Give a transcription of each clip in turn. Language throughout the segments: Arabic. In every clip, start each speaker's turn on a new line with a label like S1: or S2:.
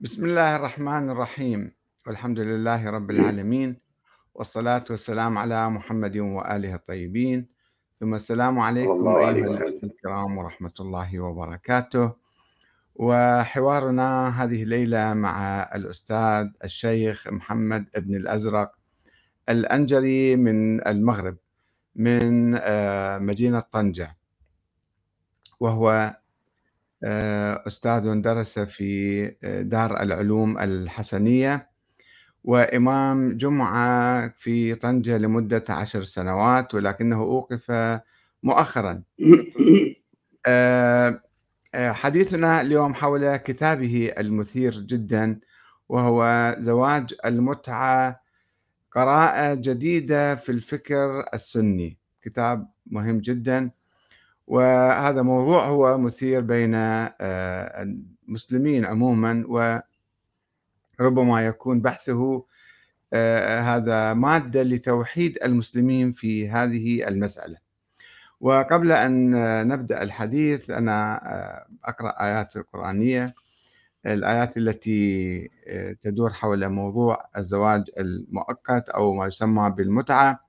S1: بسم الله الرحمن الرحيم. والحمد لله رب العالمين والصلاة والسلام على محمد وآله الطيبين. ثم السلام عليكم أيها الأخوة الكرام ورحمة الله وبركاته. وحوارنا هذه الليلة مع الأستاذ الشيخ محمد ابن الأزرق الأنجري من المغرب من آه، مدينة طنجة. وهو أستاذ درس في آه، دار العلوم الحسنية وإمام جمعة في طنجة لمدة عشر سنوات ولكنه أوقف مؤخرا. آه، حديثنا اليوم حول كتابه المثير جدا وهو زواج المتعة قراءة جديدة في الفكر السني. كتاب مهم جدا. وهذا موضوع هو مثير بين المسلمين عموما وربما يكون بحثه هذا مادة لتوحيد المسلمين في هذه المسألة. وقبل أن نبدأ الحديث أنا أقرأ آيات القرآنية. الآيات التي تدور حول موضوع الزواج المؤقت أو ما يسمى بالمتعة.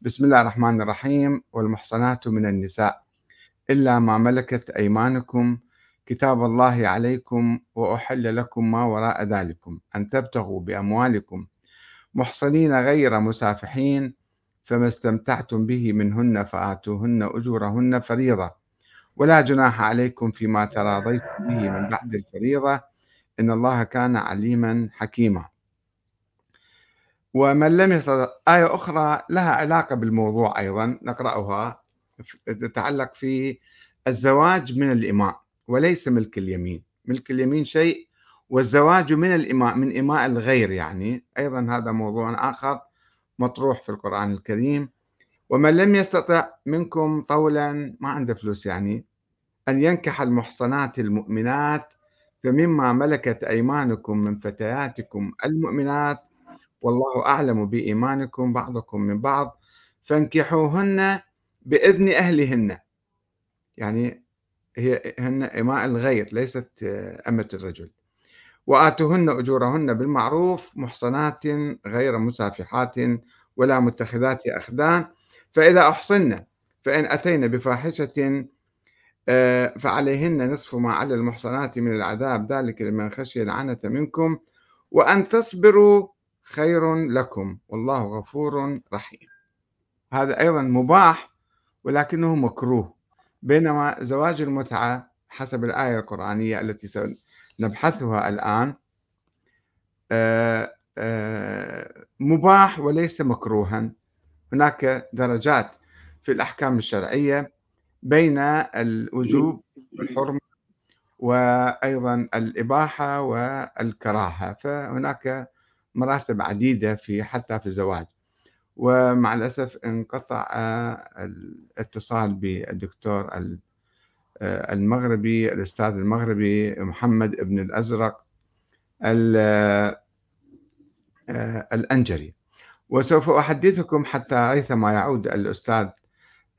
S1: بسم الله الرحمن الرحيم والمحصنات من النساء. إلا ما ملكت أيمانكم كتاب الله عليكم وأحل لكم ما وراء ذلكم أن تبتغوا بأموالكم محصنين غير مسافحين فما استمتعتم به منهن فآتوهن أجورهن فريضة. ولا جناح عليكم فيما تراضيتم به من بعد الفريضة. إن الله كان عليما حكيما. ومن لم يستطع آية أخرى لها علاقة بالموضوع أيضا نقرأها. تتعلق في الزواج من الإماء وليس ملك اليمين. ملك اليمين شيء والزواج من الإماء من إماء الغير يعني. أيضا هذا موضوع آخر مطروح في القرآن الكريم. ومن لم يستطع منكم طولا ما عنده فلوس يعني أن ينكح المحصنات المؤمنات فمما ملكت أيمانكم من فتياتكم المؤمنات والله أعلم بإيمانكم بعضكم من بعض فانكحوهن بإذن أهلهن. يعني هي هن إماء الغير ليست أمة الرجل. وآتوهن أجورهن بالمعروف محصنات غير مسافحات ولا متخذات أخدان. فإذا أحصن فإن أتين بفاحشة فعليهن نصف ما على المحصنات من العذاب. ذلك لمن خشي العنة منكم. وأن تصبروا خير لكم. والله غفور رحيم. هذا أيضا مباح ولكنه مكروه بينما زواج المتعة حسب الآية القرآنية التي سنبحثها الآن مباح وليس مكروها. هناك درجات في الأحكام الشرعية بين الوجوب والحرمة وأيضا الإباحة والكراهة فهناك مراتب عديدة في حتى في الزواج. ومع الأسف انقطع الاتصال بالدكتور المغربي الأستاذ المغربي محمد ابن الأزرق الأنجري. وسوف أحدثكم حتى ريثما يعود الأستاذ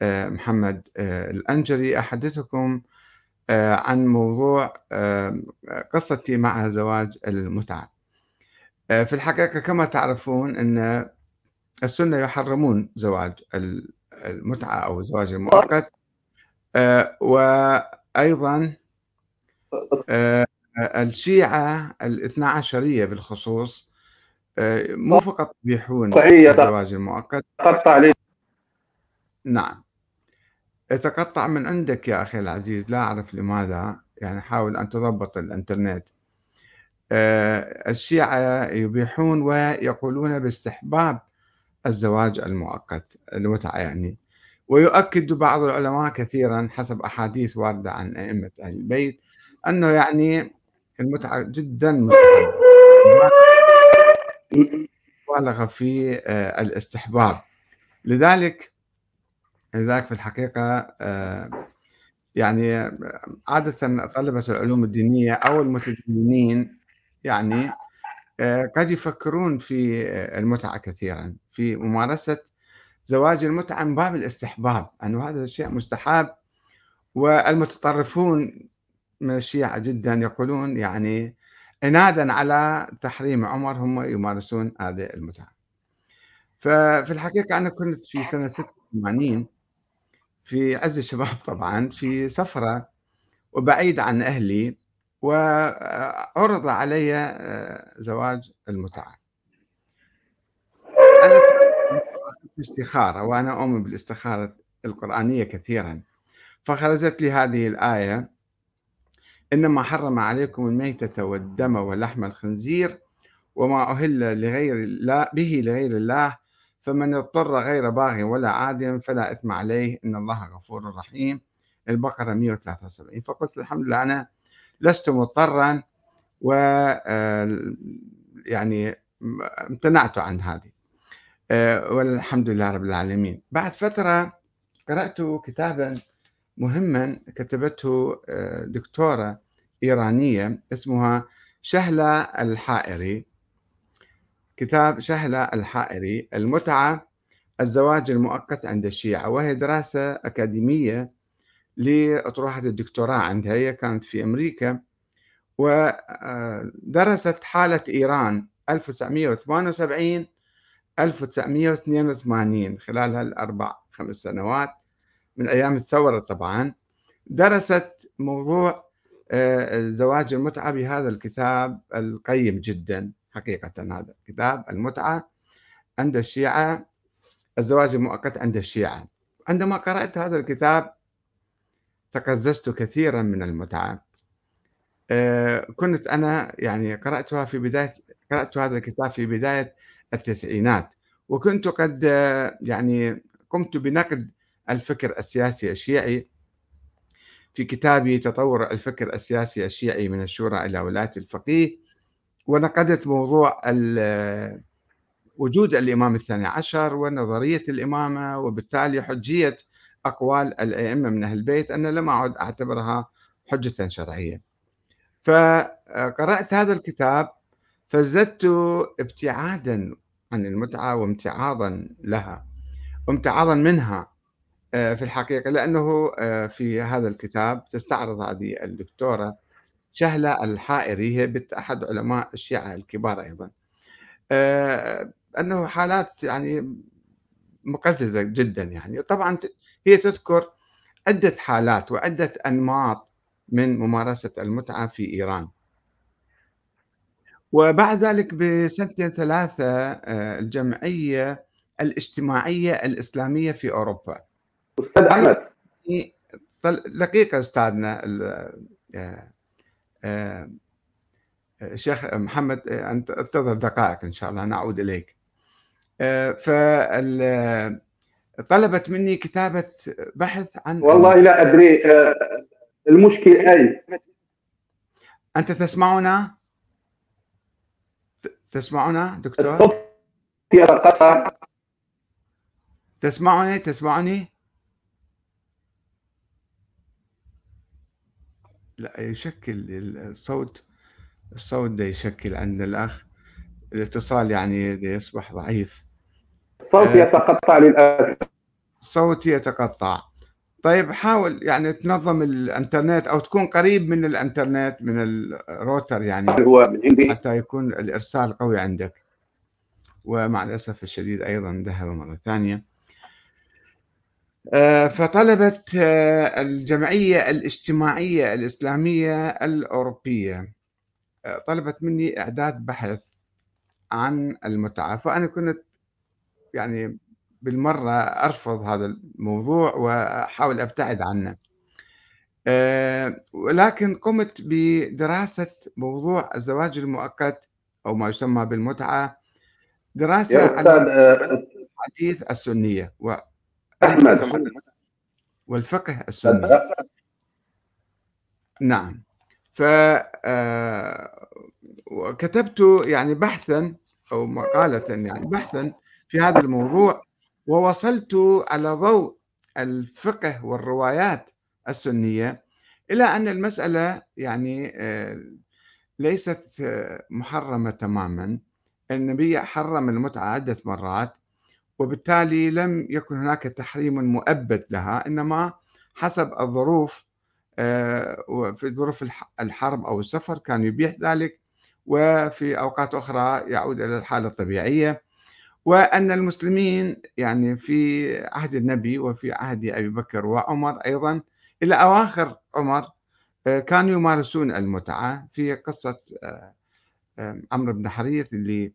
S1: محمد الأنجري أحدثكم عن موضوع قصتي مع زواج المتعة. في الحقيقة كما تعرفون أن السنة يحرمون زواج المتعة أو الزواج المؤقت وأيضا الشيعة الاثنى عشرية بالخصوص مو فقط يبيحون الزواج المؤقت.
S2: قطع لي.
S1: نعم. يتقطع من عندك يا أخي العزيز لا أعرف لماذا يعني حاول أن تضبط الإنترنت. الشيعة يبيحون ويقولون باستحباب الزواج المؤقت المتعة يعني. ويؤكد بعض العلماء كثيرا حسب أحاديث واردة عن أئمة أهل البيت أنه يعني المتعة جدا مبالغة في الاستحباب. لذلك لذلك في الحقيقة يعني عادة طلبة العلوم الدينية أو المتدينين يعني قد يفكرون في المتعة كثيرا. في ممارسة زواج المتعة من باب الاستحباب أنه هذا شيء مستحب. والمتطرفون من الشيعة جدا يقولون يعني عنادا على تحريم عمر هم يمارسون هذه المتعة. ففي الحقيقة أنا كنت في سنة 86 في عز الشباب طبعا في سفرة وبعيد عن أهلي وعرض علي آه، زواج المتعة. أنا استخارة وأنا أؤمن بالاستخارة القرآنية كثيرا. فخرجت لي هذه الآية إنما حرم عليكم الميتة والدم ولحم الخنزير وما أهل لغير الله به لغير الله فمن اضطر غير باغ ولا عاد فلا إثم عليه إن الله غفور رحيم. البقرة 173 فقلت الحمد لله أنا لست مضطرا و آه، يعني امتنعت عن هذه. والحمد لله رب العالمين. بعد فترة قرأت كتابا مهما كتبته آه، دكتورة إيرانية اسمها شهلة الحائري. كتاب شهلة الحائري المتعة الزواج المؤقت عند الشيعة وهي دراسة أكاديمية لأطروحة الدكتوراه عندها. هي كانت في أمريكا ودرست حالة إيران 1978 1982 خلال هالأربع خمس سنوات من أيام الثورة طبعا درست موضوع آه، زواج المتعة بهذا الكتاب القيم جدا حقيقة هذا كتاب المتعة عند الشيعة الزواج المؤقت عند الشيعة. عندما قرأت هذا الكتاب تقززت كثيرا من المتعة. آه، كنت أنا يعني قرأتها في بداية قرأت هذا الكتاب في بداية التسعينات. وكنت قد يعني قمت بنقد الفكر السياسي الشيعي. في كتابي تطور الفكر السياسي الشيعي من الشورى إلى ولاية الفقيه. ونقدت موضوع وجود الإمام الثاني عشر ونظرية الإمامة وبالتالي حجية أقوال الأئمة من أهل البيت أنا لم أعد أعتبرها حجة شرعية. فقرأت هذا الكتاب فازددت ابتعادا عن المتعة وامتعاضا لها وامتعاضا منها آه، في الحقيقة لأنه آه، في هذا الكتاب تستعرض هذه الدكتورة شهلة الحائري هي أحد علماء الشيعة الكبار أيضا. آه، أنه حالات يعني مقززة جدا يعني. طبعا هي تذكر عدة حالات وعدة أنماط من ممارسة المتعة في إيران. وبعد ذلك بسنتين ثلاثة آه، الجمعية الاجتماعية الإسلامية في أوروبا.
S2: أستاذ أحمد.
S1: دقيقة أستاذنا آه، آه، شيخ محمد أنت انتظر دقائق إن شاء الله نعود إليك. طلبت مني كتابة بحث عن
S2: والله لا أدري المشكلة أي؟
S1: أنت تسمعنا؟ تسمعنا دكتور؟
S2: الصوت يتقطع
S1: تسمعني تسمعني؟ لا يشكل الصوت الصوت ده يشكل عند الأخ. الاتصال يعني يصبح ضعيف.
S2: الصوت آه، يتقطع للأسف.
S1: الصوت يتقطع. طيب حاول يعني تنظم الانترنت أو تكون قريب من الانترنت من الروتر يعني
S2: هو من عندي.
S1: حتى يكون الارسال قوي عندك. ومع الاسف الشديد أيضا ذهب مرة ثانية. آه، فطلبت آه، الجمعية الاجتماعية الإسلامية الأوروبية آه، طلبت مني إعداد بحث عن المتعة. فأنا كنت يعني بالمرة أرفض هذا الموضوع وأحاول أبتعد عنه. آه، ولكن قمت بدراسة موضوع الزواج المؤقت أو ما يسمى بالمتعة دراسة على
S2: آه،
S1: الحديث السنية والفقه السني. نعم. فكتبت آه، يعني بحثا أو مقالة يعني بحثا في هذا الموضوع ووصلت على ضوء الفقه والروايات السنية إلى أن المسألة يعني آه، ليست آه، محرمة تماما. النبي حرم المتعة عدة مرات وبالتالي لم يكن هناك تحريم مؤبد لها إنما حسب الظروف آه، في ظروف الحرب أو السفر كان يبيح ذلك وفي أوقات أخرى يعود إلى الحالة الطبيعية. وأن المسلمين يعني في عهد النبي وفي عهد أبي بكر وعمر أيضا إلى أواخر عمر آه، كانوا يمارسون المتعة في قصة آه، عمرو بن حريث اللي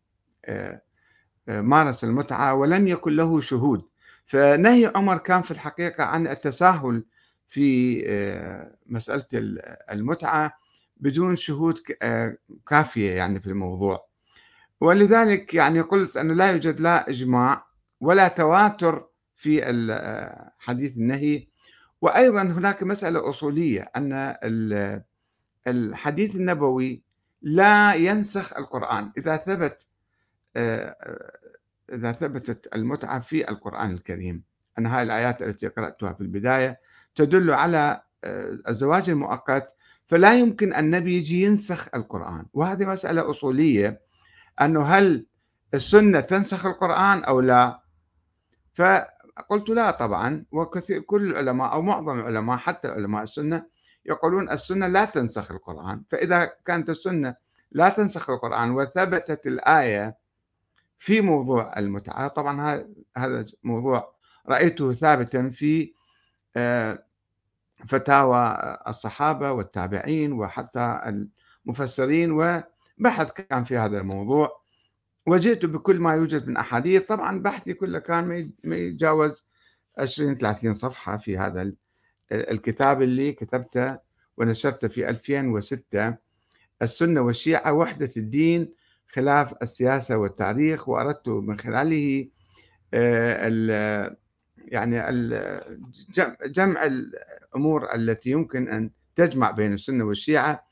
S1: مارس المتعة ولم يكن له شهود. فنهي عمر كان في الحقيقة عن التساهل في مسألة المتعة بدون شهود كافية يعني في الموضوع. ولذلك يعني قلت أنه لا يوجد لا إجماع ولا تواتر في حديث النهي. وأيضا هناك مسألة أصولية أن الحديث النبوي لا ينسخ القرآن. إذا ثبت إذا ثبتت المتعة في القرآن الكريم. أن هذه الآيات التي قرأتها في البداية تدل على الزواج المؤقت. فلا يمكن النبي يجي ينسخ القرآن. وهذه مسألة أصولية. أنه هل السنة تنسخ القرآن أو لا؟ فقلت لا طبعا وكثير كل العلماء أو معظم العلماء حتى علماء السنة يقولون السنة لا تنسخ القرآن. فإذا كانت السنة لا تنسخ القرآن وثبتت الآية في موضوع المتعة طبعا هذا موضوع رأيته ثابتا في آه، فتاوى الصحابة والتابعين وحتى المفسرين وبحث كان في هذا الموضوع وجئت بكل ما يوجد من أحاديث. طبعا بحثي كله كان ما يتجاوز 20 30 صفحة في هذا الكتاب اللي كتبته ونشرته في 2006 السنة والشيعة وحدة الدين خلاف السياسة والتاريخ وأردت من خلاله آه، يعني جمع الأمور التي يمكن أن تجمع بين السنة والشيعة.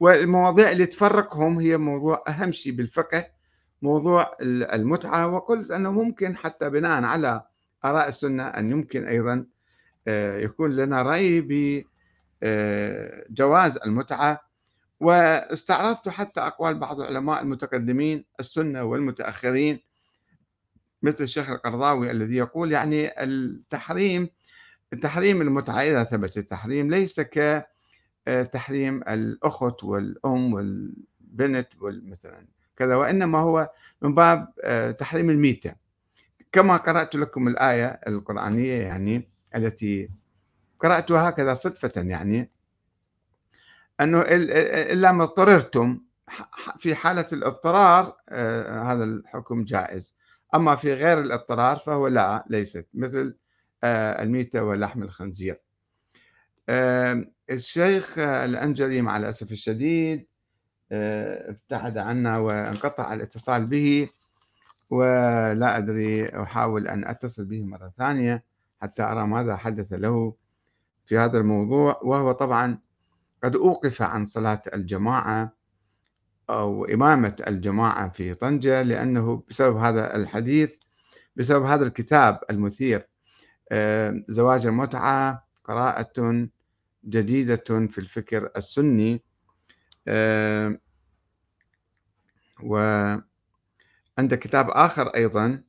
S1: والمواضيع اللي تفرقهم هي موضوع أهم شيء بالفقه موضوع المتعة وقلت أنه ممكن حتى بناء على آراء السنة أن يمكن أيضا آه، يكون لنا رأي بجواز المتعة. واستعرضت حتى أقوال بعض العلماء المتقدمين السنة والمتأخرين مثل الشيخ القرضاوي الذي يقول يعني التحريم تحريم المتعة إذا ثبت التحريم ليس كتحريم الأخت والأم والبنت مثلا كذا وإنما هو من باب آه، تحريم الميتة. كما قرأت لكم الآية القرآنية يعني التي قرأتها هكذا صدفة يعني أنه إلا ما اضطررتم في حالة الاضطرار آه، هذا الحكم جائز. أما في غير الاضطرار فهو لا ليست مثل آه، الميتة ولحم الخنزير. الشيخ الأنجلي مع الأسف الشديد آه، ابتعد عنا وانقطع الاتصال به ولا أدري أحاول أن أتصل به مرة ثانية حتى أرى ماذا حدث له في هذا الموضوع. وهو طبعا قد أوقف عن صلاة الجماعة أو إمامة الجماعة في طنجة لأنه بسبب هذا الحديث بسبب هذا الكتاب المثير آه، زواج المتعة قراءة جديدة في الفكر السني. آه، وعند كتاب آخر أيضا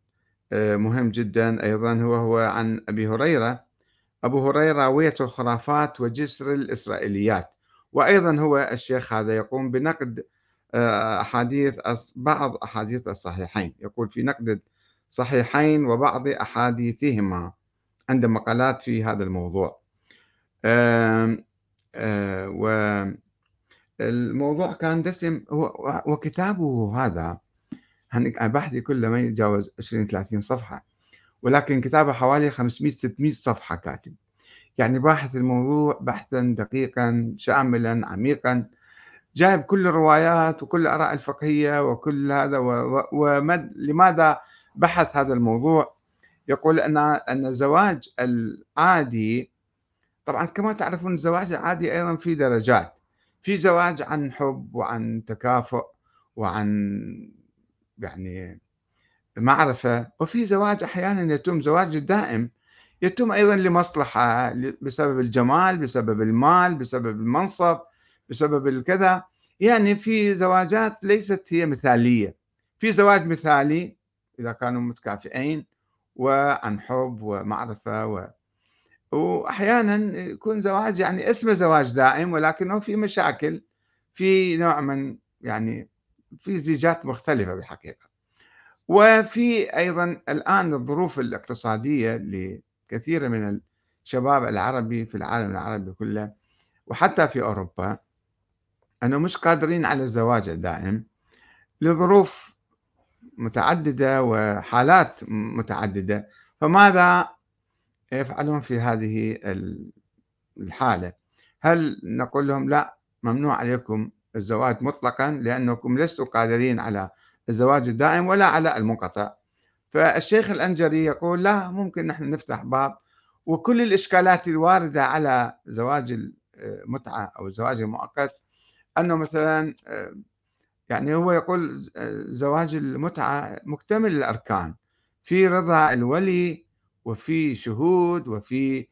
S1: آه، مهم جدا أيضا هو هو عن أبي هريرة. أبو هريرة راوية الخرافات وجسر الإسرائيليات. وأيضا هو الشيخ هذا يقوم بنقد آه، أحاديث بعض أحاديث الصحيحين. يقول في نقد صحيحين وبعض أحاديثهما عند مقالات في هذا الموضوع. والموضوع كان دسم. وكتابه هذا بحثي كله ما يتجاوز 20 30 صفحة ولكن كتابه حوالي 500 600 صفحة كاتب. يعني باحث الموضوع بحثا دقيقا شاملا عميقا جايب كل الروايات وكل الآراء الفقهية وكل هذا ولماذا بحث هذا الموضوع؟ يقول أن أن الزواج العادي طبعا كما تعرفون الزواج العادي أيضا في درجات. في زواج عن حب وعن تكافؤ وعن يعني معرفة وفي زواج أحيانا يتم زواج دائم يتم أيضا لمصلحة بسبب الجمال بسبب المال بسبب المنصب بسبب الكذا. يعني في زواجات ليست هي مثالية. في زواج مثالي إذا كانوا متكافئين وعن حب ومعرفة و... وأحيانا يكون زواج يعني اسمه زواج دائم ولكنه في مشاكل في نوع من يعني في زيجات مختلفة بالحقيقة وفي أيضا الآن الظروف الاقتصادية لكثير من الشباب العربي في العالم العربي كله وحتى في أوروبا أنه مش قادرين على الزواج الدائم لظروف متعددة وحالات متعددة. فماذا يفعلون في هذه الحالة. هل نقول لهم لا ممنوع عليكم الزواج مطلقا لأنكم لستم قادرين على الزواج الدائم ولا على المنقطع؟ فالشيخ الأنجري يقول لا ممكن نحن نفتح باب. وكل الإشكالات الواردة على زواج المتعة أو الزواج المؤقت أنه مثلا يعني هو يقول زواج المتعة مكتمل الأركان في رضا الولي وفي شهود وفي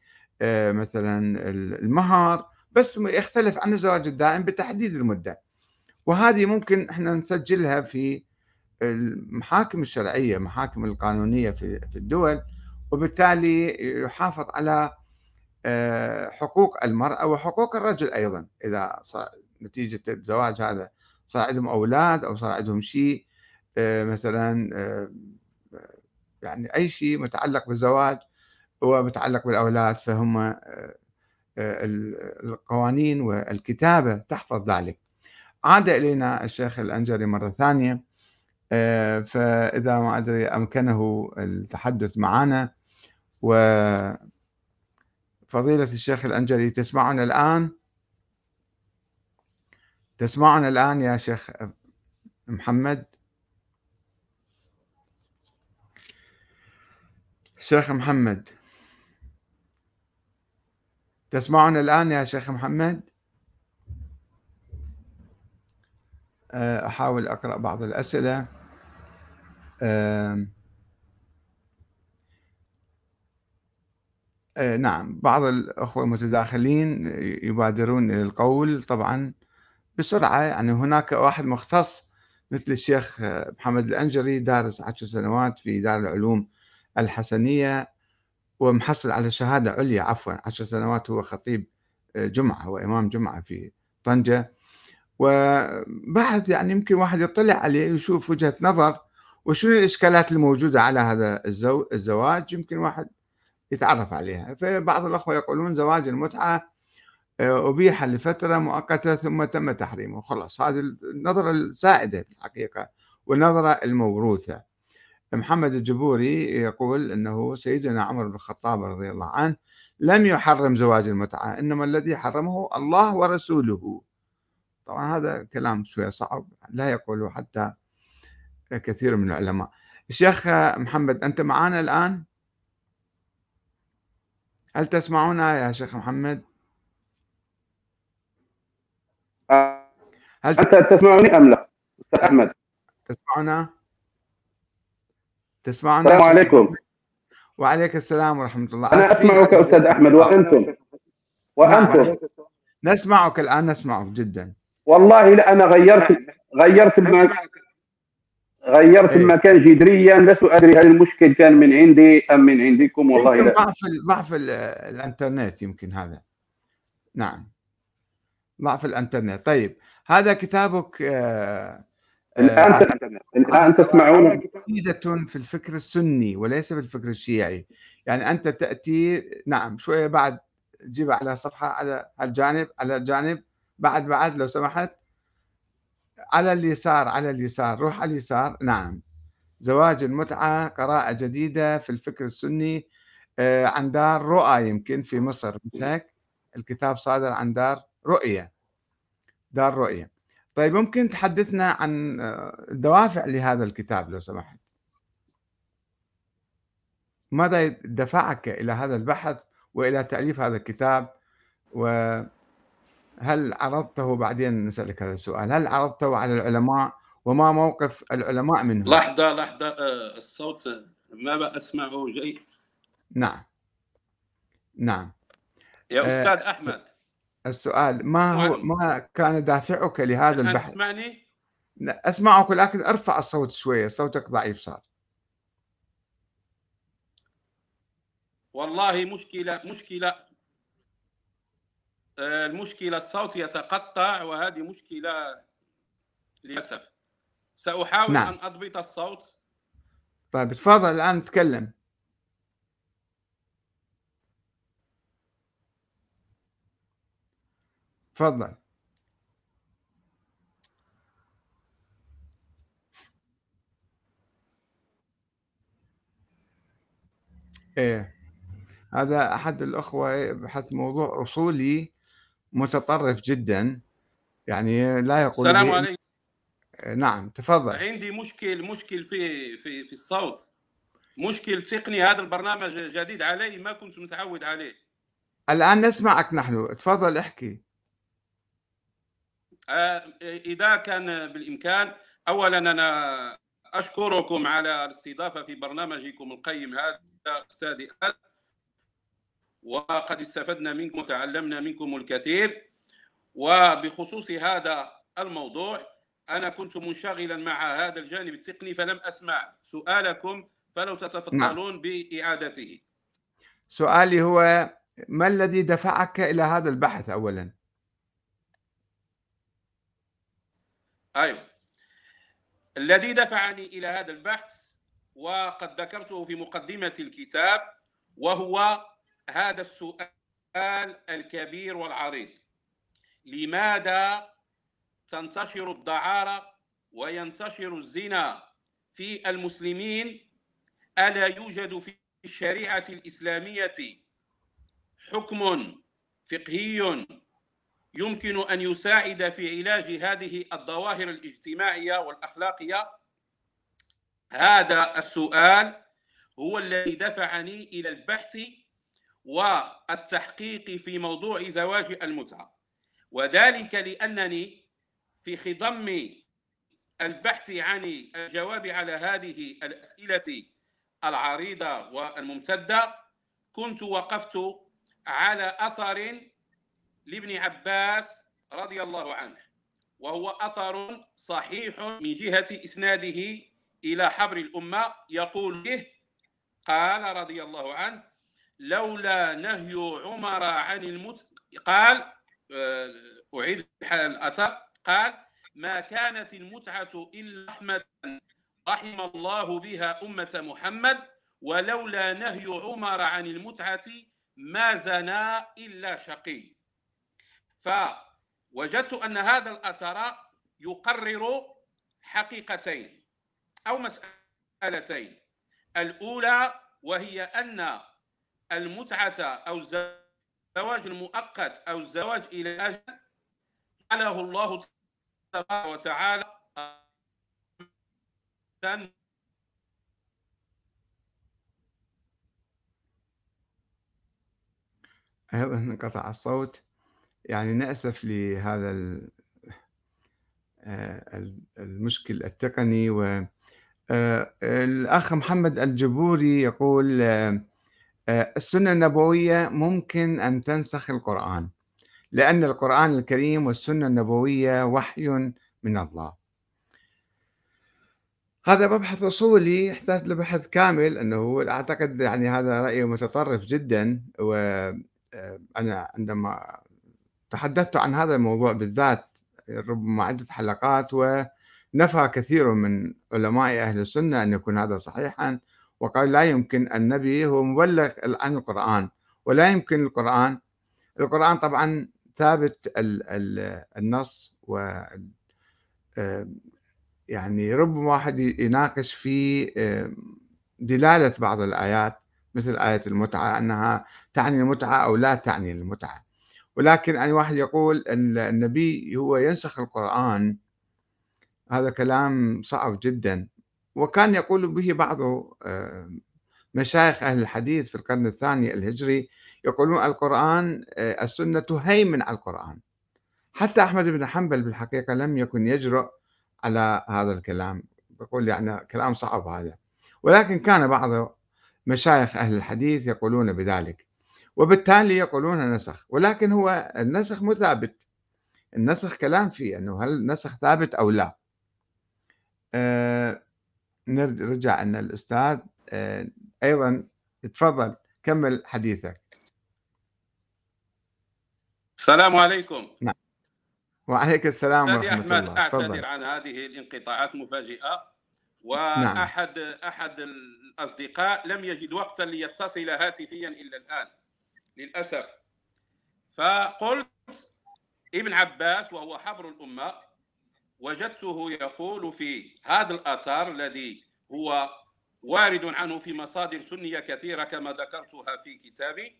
S1: مثلا المهر بس يختلف عن الزواج الدائم بتحديد المدة. وهذه ممكن إحنا نسجلها في المحاكم الشرعية محاكم القانونية في الدول وبالتالي يحافظ على حقوق المرأة وحقوق الرجل أيضا. إذا نتيجة الزواج هذا صار عندهم أولاد أو صار عندهم شيء مثلا يعني أي شيء متعلق بالزواج ومتعلق بالأولاد فهم القوانين والكتابة تحفظ ذلك. عاد إلينا الشيخ الأنجري مرة ثانية فإذا ما أدري أمكنه التحدث معنا وفضيلة الشيخ الأنجري تسمعنا الآن؟ تسمعنا الآن يا شيخ محمد؟ شيخ محمد. تسمعنا الآن يا شيخ محمد؟ آه، أحاول أقرأ بعض الأسئلة. آه، نعم بعض الأخوة المتداخلين يبادرون إلى القول طبعا بسرعة. يعني هناك واحد مختص مثل الشيخ محمد الأنجري دارس عشر سنوات في دار العلوم الحسنية ومحصل على شهادة عليا عفوا عشر سنوات هو خطيب جمعة هو إمام جمعة في طنجة. وبعد يعني يمكن واحد يطلع عليه ويشوف وجهة نظر وشنو الإشكالات الموجودة على هذا الزواج يمكن واحد يتعرف عليها. فبعض الأخوة يقولون زواج المتعة آه، أبيح لفترة مؤقتة ثم تم تحريمه. خلاص هذه النظرة السائدة في الحقيقة والنظرة الموروثة. محمد الجبوري يقول أنه سيدنا عمر بن الخطاب رضي الله عنه لم يحرم زواج المتعة إنما الذي حرمه الله ورسوله. طبعا هذا كلام شوية صعب لا يقوله حتى كثير من العلماء. الشيخ محمد أنت معنا الآن؟ هل تسمعونا يا شيخ محمد؟
S2: هل أنت تسمعني أم لا؟ أستاذ أحمد.
S1: تسمعنا تسمعنا؟
S2: السلام عليكم.
S1: وعليك السلام ورحمة الله.
S2: أنا أسمعك أستاذ أحمد وأنتم؟ وأنتم؟
S1: نعم. نسمعك الآن نسمعك جدا.
S2: والله لا أنا غيرت غيرت المكان غيرت
S1: إيه.
S2: المكان جذريا لست أدري هل المشكل كان من عندي أم من عندكم والله لا.
S1: ضعف ضعف ال- الإنترنت يمكن هذا. نعم. ضعف الإنترنت. طيب هذا كتابك آه،
S2: الآن
S1: آه،
S2: الآن تسمعون
S1: عقيدة في الفكر السني وليس في الفكر الشيعي. يعني أنت تأتي نعم شوية بعد جيب على صفحة على الجانب على الجانب بعد بعد لو سمحت. على اليسار على اليسار روح على اليسار. نعم. زواج المتعة قراءة جديدة في الفكر السني آه، عن دار رؤى يمكن في مصر. مش هيك؟ الكتاب صادر عن دار رؤية. دار رؤية. طيب ممكن تحدثنا عن آه، الدوافع لهذا الكتاب لو سمحت. ماذا دفعك إلى هذا البحث وإلى تأليف هذا الكتاب؟ وهل عرضته بعدين نسألك هذا السؤال هل عرضته على العلماء؟ وما موقف العلماء منه؟
S3: لحظة لحظة آه، الصوت ما أسمعه جيد؟
S1: نعم. نعم.
S3: يا
S1: آه،
S3: أستاذ أحمد
S1: السؤال ما هو. ما كان دافعك لهذا البحث؟
S3: تسمعني؟
S1: أسمعك لكن أرفع الصوت شوية صوتك ضعيف صار.
S3: والله مشكلة مشكلة. آه، المشكلة الصوت يتقطع وهذه مشكلة للأسف. سأحاول
S1: نعم.
S3: أن أضبط الصوت.
S1: طيب تفضل الآن تكلم. تفضل. إيه. هذا أحد الأخوة يبحث موضوع أصولي متطرف جدا. يعني لا يقول
S3: السلام عليكم.
S1: نعم تفضل.
S3: عندي مشكل مشكل في في في الصوت. مشكل تقني هذا البرنامج جديد علي ما كنت متعود عليه.
S1: الآن نسمعك نحن. تفضل احكي.
S3: آه، إذا كان بالإمكان أولا أنا أشكركم على الاستضافة في برنامجكم القيم هذا أستاذي أل. وقد استفدنا منكم وتعلمنا منكم الكثير. وبخصوص هذا الموضوع أنا كنت منشغلا مع هذا الجانب التقني فلم أسمع سؤالكم فلو تتفضلون بإعادته.
S1: سؤالي هو ما الذي دفعك إلى هذا البحث اولا؟
S3: أيوة الذي دفعني إلى هذا البحث وقد ذكرته في مقدمة الكتاب وهو هذا السؤال الكبير والعريض. لماذا تنتشر الدعارة وينتشر الزنا في المسلمين؟ ألا يوجد في الشريعة الإسلامية حكم فقهي يمكن أن يساعد في علاج هذه الظواهر الاجتماعية والأخلاقية؟ هذا السؤال هو الذي دفعني إلى البحث والتحقيق في موضوع زواج المتعة وذلك لأنني في خضم البحث عن الجواب على هذه الأسئلة العريضة والممتدة كنت وقفت على أثر لابن عباس رضي الله عنه وهو أثر صحيح من جهة إسناده إلى حبر الأمة يقول به قال رضي الله عنه لولا نهي عمر عن المت قال آه، أعيد الاثر قال ما كانت المتعة إلا رحمة رحم الله بها أمة محمد ولولا نهي عمر عن المتعة ما زنا إلا شقي. فوجدت أن هذا الأثر يقرر حقيقتين أو مسألتين. الأولى وهي أن المتعة أو الزواج المؤقت أو الزواج إلى الاجل جعله الله تبارك وتعالى
S1: أيضا انقطع الصوت. يعني نأسف لهذا آه، المشكل التقني و آه، الأخ محمد الجبوري يقول آه، السنة النبوية ممكن أن تنسخ القرآن لأن القرآن الكريم والسنة النبوية وحي من الله. هذا مبحث أصولي يحتاج لبحث كامل أنه أعتقد يعني هذا رأي متطرف جدا وأنا عندما تحدثت عن هذا الموضوع بالذات ربما عدة حلقات ونفى كثير من علماء أهل السنة أن يكون هذا صحيحا وقال لا يمكن النبي هو مبلغ عن القرآن ولا يمكن القرآن. القرآن طبعا ثابت ال- ال- النص و آه، يعني ربما واحد يناقش في آه، دلالة بعض الآيات مثل آية المتعة أنها تعني المتعة أو لا تعني المتعة. ولكن أي واحد يقول أن النبي هو ينسخ القرآن. هذا كلام صعب جدا. وكان يقول به بعض آه، مشايخ أهل الحديث في القرن الثاني الهجري يقولون القرآن آه، السنة هيمن على القرآن. حتى أحمد بن حنبل بالحقيقة لم يكن يجرؤ على هذا الكلام. يقول يعني كلام صعب هذا. ولكن كان بعض مشايخ أهل الحديث يقولون بذلك. وبالتالي يقولون نسخ ولكن هو النسخ مو ثابت. النسخ كلام فيه أنه هل النسخ ثابت أو لا. آه نرجع أن الأستاذ آه أيضا تفضل كمل حديثك.
S3: السلام عليكم.
S1: وعليك السلام ورحمة
S3: أحمد
S1: الله.
S3: أعتذر
S1: تفضل
S3: عن هذه الانقطاعات المفاجئة
S1: نعم.
S3: وأحد أحد الأصدقاء لم يجد وقتا ليتصل هاتفيا إلا الآن. للأسف. فقلت ابن عباس وهو حبر الأمة وجدته يقول في هذا الأثر الذي هو وارد عنه في مصادر سنية كثيرة كما ذكرتها في كتابي.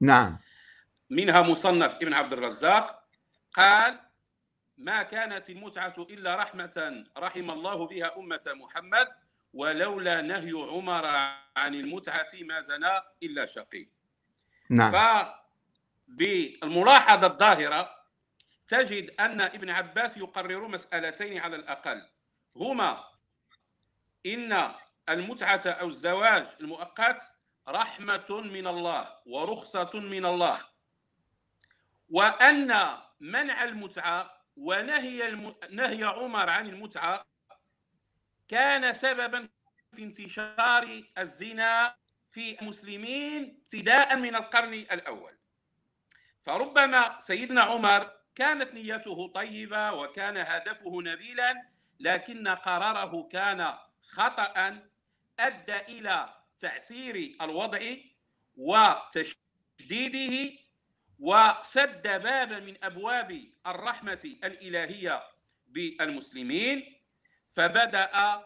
S1: نعم.
S3: منها مصنف ابن عبد الرزاق قال ما كانت المتعة إلا رحمة رحم الله بها أمة محمد ولولا نهي عمر عن المتعة ما زنى إلا شقي.
S1: نعم.
S3: فبالملاحظة الظاهرة تجد أن ابن عباس يقرر مسألتين على الأقل. هما إن المتعة أو الزواج المؤقت رحمة من الله ورخصة من الله وأن منع المتعة ونهي الم... نهي عمر عن المتعة كان سببا في انتشار الزنا في المسلمين ابتداء من القرن الأول. فربما سيدنا عمر كانت نيته طيبة وكان هدفه نبيلا لكن قراره كان خطأ أدى إلى تعسير الوضع وتشديده وسد بابا من أبواب الرحمة الإلهية بالمسلمين. فبدأ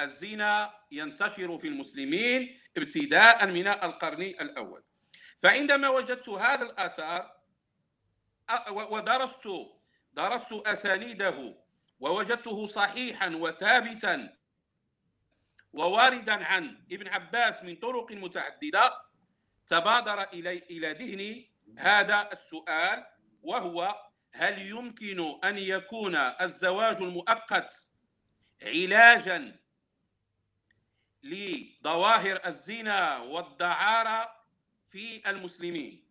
S3: الزنا ينتشر في المسلمين ابتداء من القرن الأول. فعندما وجدت هذا الآثار ودرست درست أسانيده ووجدته صحيحا وثابتا وواردا عن ابن عباس من طرق متعددة تبادر الي إلى ذهني هذا السؤال وهو هل يمكن أن يكون الزواج المؤقت علاجا لظواهر الزنا والدعارة في المسلمين.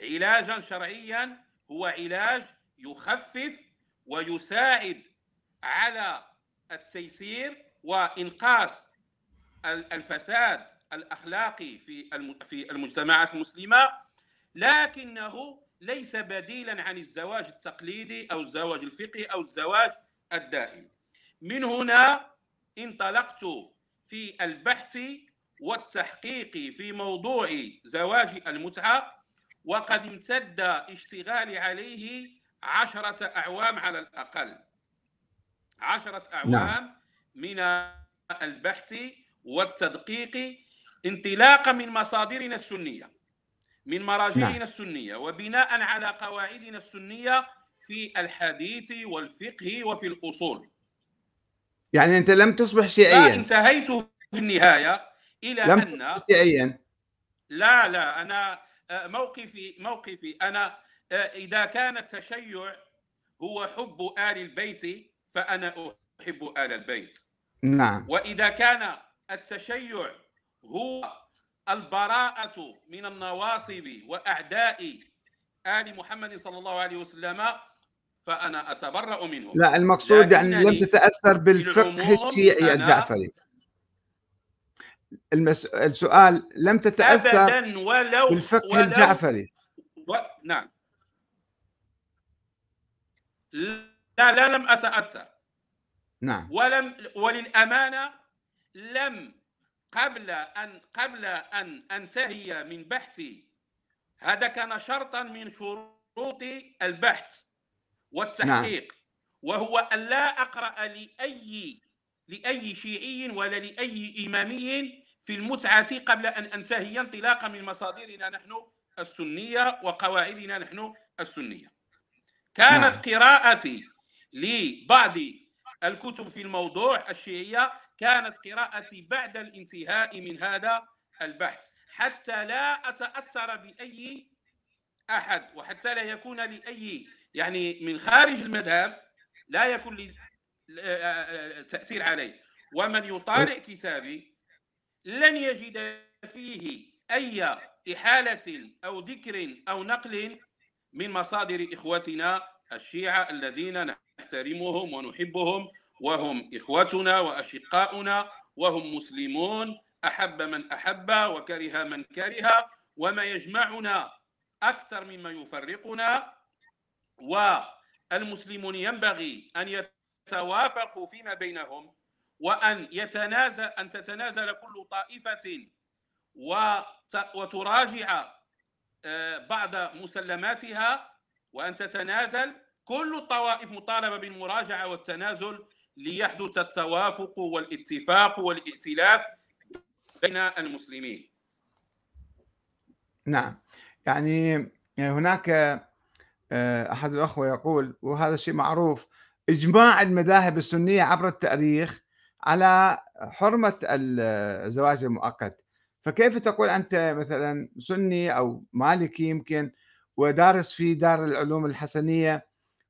S3: علاجا شرعيا هو علاج يخفف ويساعد على التيسير وإنقاص الفساد الأخلاقي في في المجتمعات المسلمة لكنه ليس بديلا عن الزواج التقليدي أو الزواج الفقهي أو الزواج الدائم. من هنا انطلقت في البحث والتحقيق في موضوع زواج المتعة وقد امتد اشتغالي عليه عشرة أعوام على الأقل عشرة أعوام نعم. من البحث والتدقيق انطلاقا من مصادرنا السنية من مراجعنا نعم. السنية وبناء على قواعدنا السنية في الحديث والفقه وفي الأصول
S1: يعني أنت لم تصبح شيعيا.
S3: انتهيت في النهاية إلى
S1: لم
S3: ان
S1: شيعيا.
S3: لا لا أنا موقفي موقفي أنا إذا كان التشيع هو حب آل البيت فأنا أحب آل البيت.
S1: نعم.
S3: وإذا كان التشيع هو البراءة من النواصب وأعداء آل محمد صلى الله عليه وسلم فأنا أتبرأ منهم.
S1: لا المقصود يعني لم تتأثر بالفقه الشيعي الجعفري المس... السؤال لم تتأثر
S3: أبدا ولو
S1: بالفقه
S3: ولو
S1: الجعفري.
S3: و... نعم. لا لا لم أتأثر.
S1: نعم.
S3: ولم وللأمانة لم قبل أن قبل أن أنتهي من بحثي هذا كان شرطا من شروط البحث. والتحقيق نعم. وهو أن لا أقرأ لأي لأي شيعي ولا لأي إمامي في المتعة قبل أن أنتهي انطلاقا من مصادرنا نحن السنية وقواعدنا نحن السنية كانت نعم. قراءتي لبعض الكتب في الموضوع الشيعية كانت قراءتي بعد الانتهاء من هذا البحث حتى لا أتأثر بأي أحد وحتى لا يكون لأي يعني من خارج المذهب لا يكون لي تأثير عليه ومن يطالع كتابي لن يجد فيه أي إحالة أو ذكر أو نقل من مصادر إخوتنا الشيعة الذين نحترمهم ونحبهم وهم إخوتنا وأشقاؤنا وهم مسلمون أحب من أحب وكره من كره وما يجمعنا أكثر مما يفرقنا المسلمون ينبغي أن يتوافقوا فيما بينهم وأن يتنازل أن تتنازل كل طائفة وتراجع آه، بعض مسلماتها وأن تتنازل كل الطوائف مطالبة بالمراجعة والتنازل ليحدث التوافق والاتفاق والائتلاف بين المسلمين.
S1: نعم. يعني هناك أحد الأخوة يقول وهذا الشيء معروف إجماع المذاهب السنية عبر التاريخ على حرمة الزواج المؤقت. فكيف تقول أنت مثلا سني أو مالكي يمكن ودارس في دار العلوم الحسنية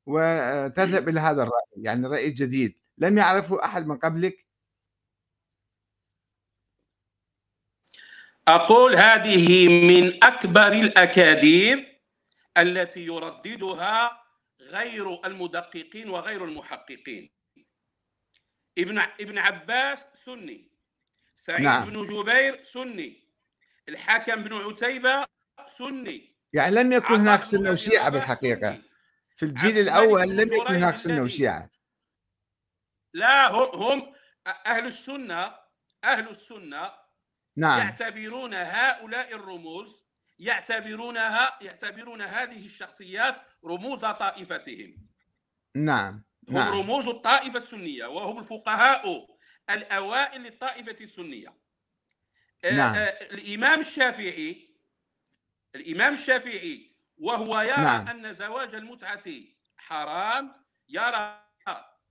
S1: وتذهب إلى هذا الرأي يعني الرأي الجديد لم يعرفه أحد من قبلك؟
S3: أقول هذه من أكبر الأكاذيب التي يرددها غير المدققين وغير المحققين ابن ابن عباس سني سعيد نعم. بن جبير سني الحكم بن عتيبة سني
S1: يعني لم يكن هناك سنة وشيعة بالحقيقة سني. في الجيل الأول لم يكن هناك سنة وشيعة
S3: لا هم هم أهل السنة أهل السنة نعم. يعتبرون هؤلاء الرموز يعتبرونها يعتبرون هذه الشخصيات رموز طائفتهم
S1: نعم
S3: هم
S1: نعم.
S3: رموز الطائفة السنية وهم الفقهاء الأوائل للطائفة السنية آه، نعم. آه الإمام الشافعي الإمام الشافعي وهو يرى نعم. أن زواج المتعة حرام يرى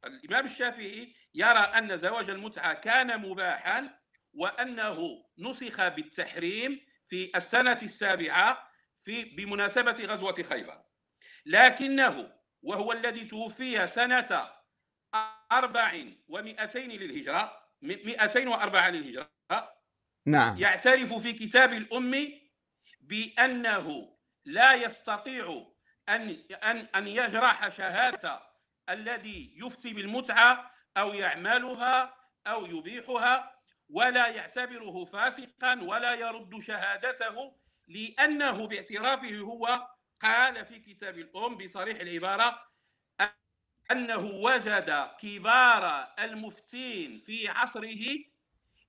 S3: الإمام الشافعي يرى أن زواج المتعة كان مباحا وأنه نسخ بالتحريم في السنة السابعة في بمناسبة غزوة خيبر. لكنه وهو الذي توفي سنة أربع ومئتين للهجرة مئتين وأربعة للهجرة
S1: نعم.
S3: يعترف في كتاب الأم بأنه لا يستطيع أن أن أن يجرح شهادة الذي يفتي بالمتعة أو يعملها أو يبيحها ولا يعتبره فاسقا ولا يرد شهادته لأنه باعترافه هو قال في كتاب الأم بصريح العبارة أنه وجد كبار المفتين في عصره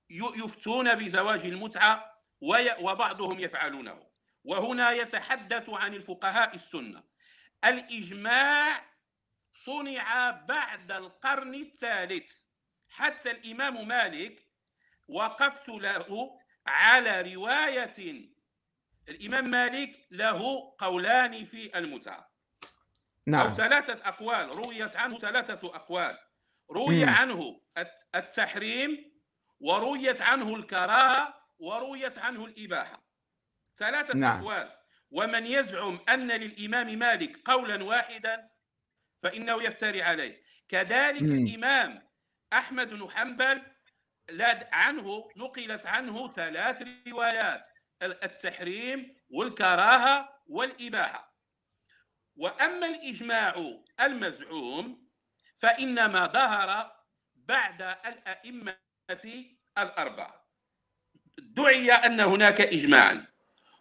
S3: يفتون بزواج المتعة وبعضهم يفعلونه. وهنا يتحدث عن الفقهاء السنة. الإجماع صنع بعد القرن الثالث. حتى الإمام مالك وقفت له على رواية الإمام مالك له قولان في المتعة نعم. أو ثلاثة أقوال رويت عنه ثلاثة أقوال روي مم. عنه التحريم ورويت عنه الكراهة ورويت عنه الإباحة ثلاثة نعم. أقوال ومن يزعم أن للإمام مالك قولا واحدا فإنه يفتري عليه كذلك مم. الإمام أحمد بن حنبل عنه نقلت عنه ثلاث روايات التحريم والكراهة والإباحة. وأما الإجماع المزعوم فإنما ظهر بعد الأئمة الأربعة. دعي أن هناك إجماعا.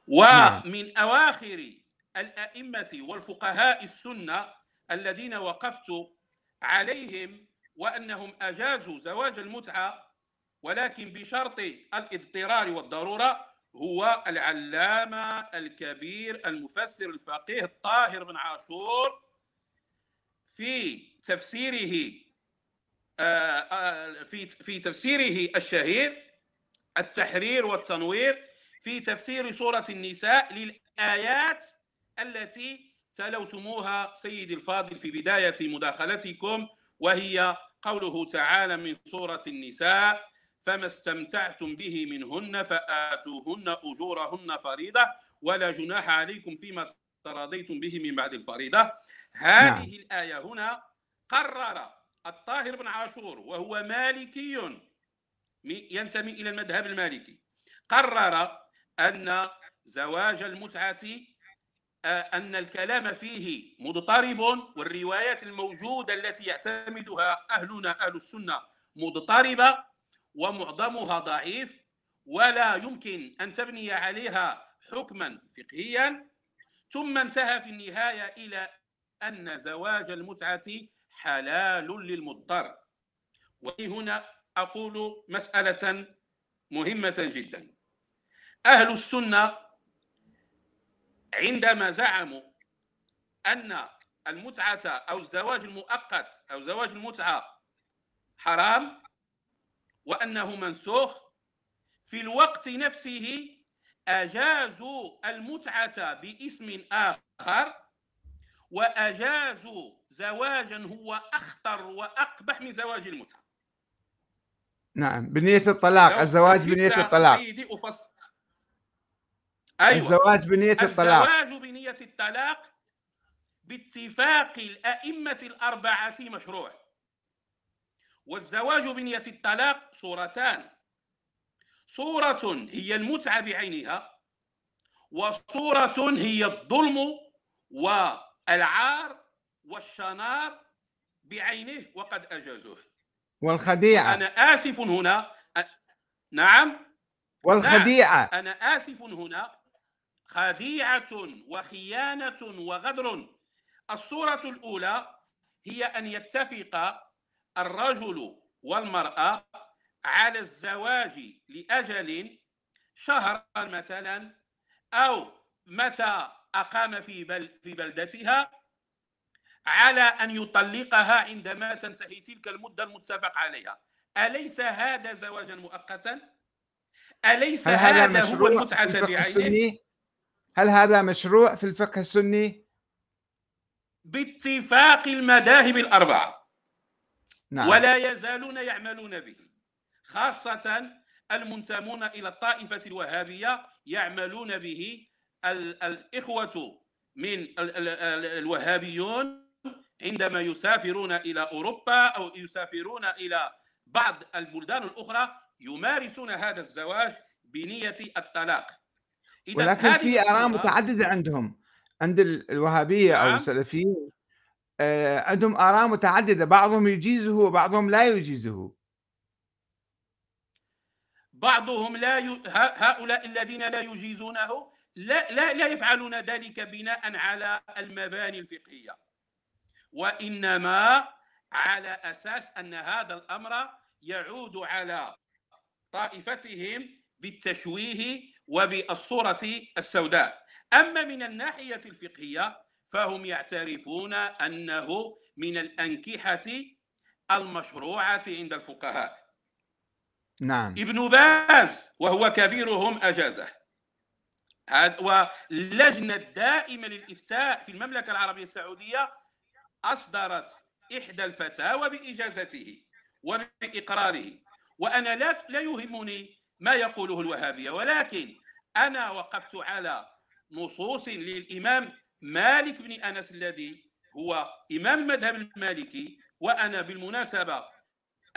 S3: ومن نعم. أواخر الأئمة والفقهاء السنة الذين وقفت عليهم وأنهم أجازوا زواج المتعة ولكن بشرط الاضطرار والضرورة هو العلامة الكبير المفسر الفقيه الطاهر بن عاشور في تفسيره آه، آه، في في تفسيره الشهير التحرير والتنوير في تفسير سورة النساء للآيات التي تلوتموها سيدي الفاضل في بداية مداخلتكم وهي قوله تعالى من سورة النساء فما استمتعتم به منهن فآتوهن أجورهن فريضة ولا جناح عليكم فيما تراضيتم به من بعد الفريضة هذه نعم. الآية هنا قرر الطاهر بن عاشور وهو مالكي ينتمي إلى المذهب المالكي قرر أن زواج المتعة أن الكلام فيه مضطرب والروايات الموجودة التي يعتمدها أهلنا أهل السنة مضطربة ومعظمها ضعيف ولا يمكن أن تبني عليها حكما فقهيا. ثم انتهى في النهاية إلى أن زواج المتعة حلال للمضطر. وهنا أقول مسألة مهمة جدا. أهل السنة عندما زعموا أن المتعة أو الزواج المؤقت أو زواج المتعة حرام وأنه منسوخ. في الوقت نفسه أجازوا المتعة باسم آخر وأجازوا زواجا هو أخطر وأقبح من زواج المتعة.
S1: نعم بنية الطلاق الزواج بنية الطلاق.
S3: سيدي أفصل. أيوة.
S1: الزواج بنية الطلاق.
S3: الزواج بنية الطلاق باتفاق الأئمة الأربعة مشروع. والزواج بنية الطلاق صورتان. صورة هي المتعة بعينها وصورة هي الظلم والعار والشنار بعينه وقد أجازوه.
S1: والخديعة.
S3: أنا آسف هنا نعم؟
S1: والخديعة.
S3: أنا آسف هنا. خديعة وخيانة وغدر. الصورة الأولى هي أن يتفق الرجل والمرأة على الزواج لأجل شهرا مثلا أو متى أقام في بل في بلدتها على أن يطلقها عندما تنتهي تلك المدة المتفق عليها أليس هذا زواجا مؤقتا؟ أليس هذا, هذا هو المتعة بعينه؟
S1: هل هذا مشروع في الفقه السني؟
S3: باتفاق المذاهب الأربعة نعم. ولا يزالون يعملون به خاصة المنتمون إلى الطائفة الوهابية يعملون به الإخوة من الوهابيون عندما يسافرون إلى أوروبا أو يسافرون إلى بعض البلدان الأخرى يمارسون هذا الزواج بنية الطلاق
S1: ولكن في آراء متعددة عندهم عند الوهابية نعم. أو السلفيين عندهم آراء متعددة. بعضهم يجيزه وبعضهم لا يجيزه.
S3: بعضهم لا ي... هؤلاء الذين لا يجيزونه لا لا لا يفعلون ذلك بناء على المباني الفقهية. وإنما على أساس أن هذا الأمر يعود على طائفتهم بالتشويه وبالصورة السوداء. أما من الناحية الفقهية فهم يعترفون أنه من الأنكحة المشروعة عند الفقهاء.
S1: نعم.
S3: ابن باز وهو كبيرهم أجازه. واللجنة الدائمة للإفتاء في المملكة العربية السعودية أصدرت إحدى الفتاوى بإجازته وبإقراره. وأنا لا لا يهمني ما يقوله الوهابية ولكن أنا وقفت على نصوص للإمام مالك بن أنس الذي هو إمام المذهب المالكي وأنا بالمناسبة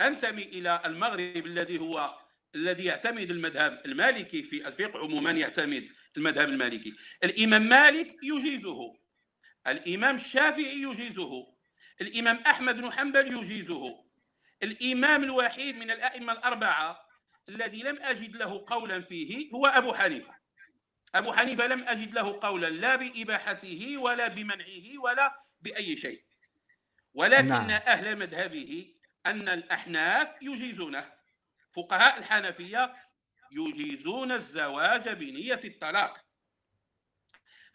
S3: أنتمي إلى المغرب الذي هو الذي يعتمد المذهب المالكي في الفقه عموما يعتمد المذهب المالكي. الإمام مالك يجيزه الإمام الشافعي يجيزه الإمام أحمد بن حنبل يجيزه. الإمام الوحيد من الأئمة الأربعة الذي لم أجد له قولا فيه هو أبو حنيفة. أبو حنيفة لم أجد له قولا لا بإباحته ولا بمنعه ولا بأي شيء. ولكن نعم. أهل مذهبه أن الأحناف يجيزونه. فقهاء الحنفية يجيزون الزواج بنية الطلاق.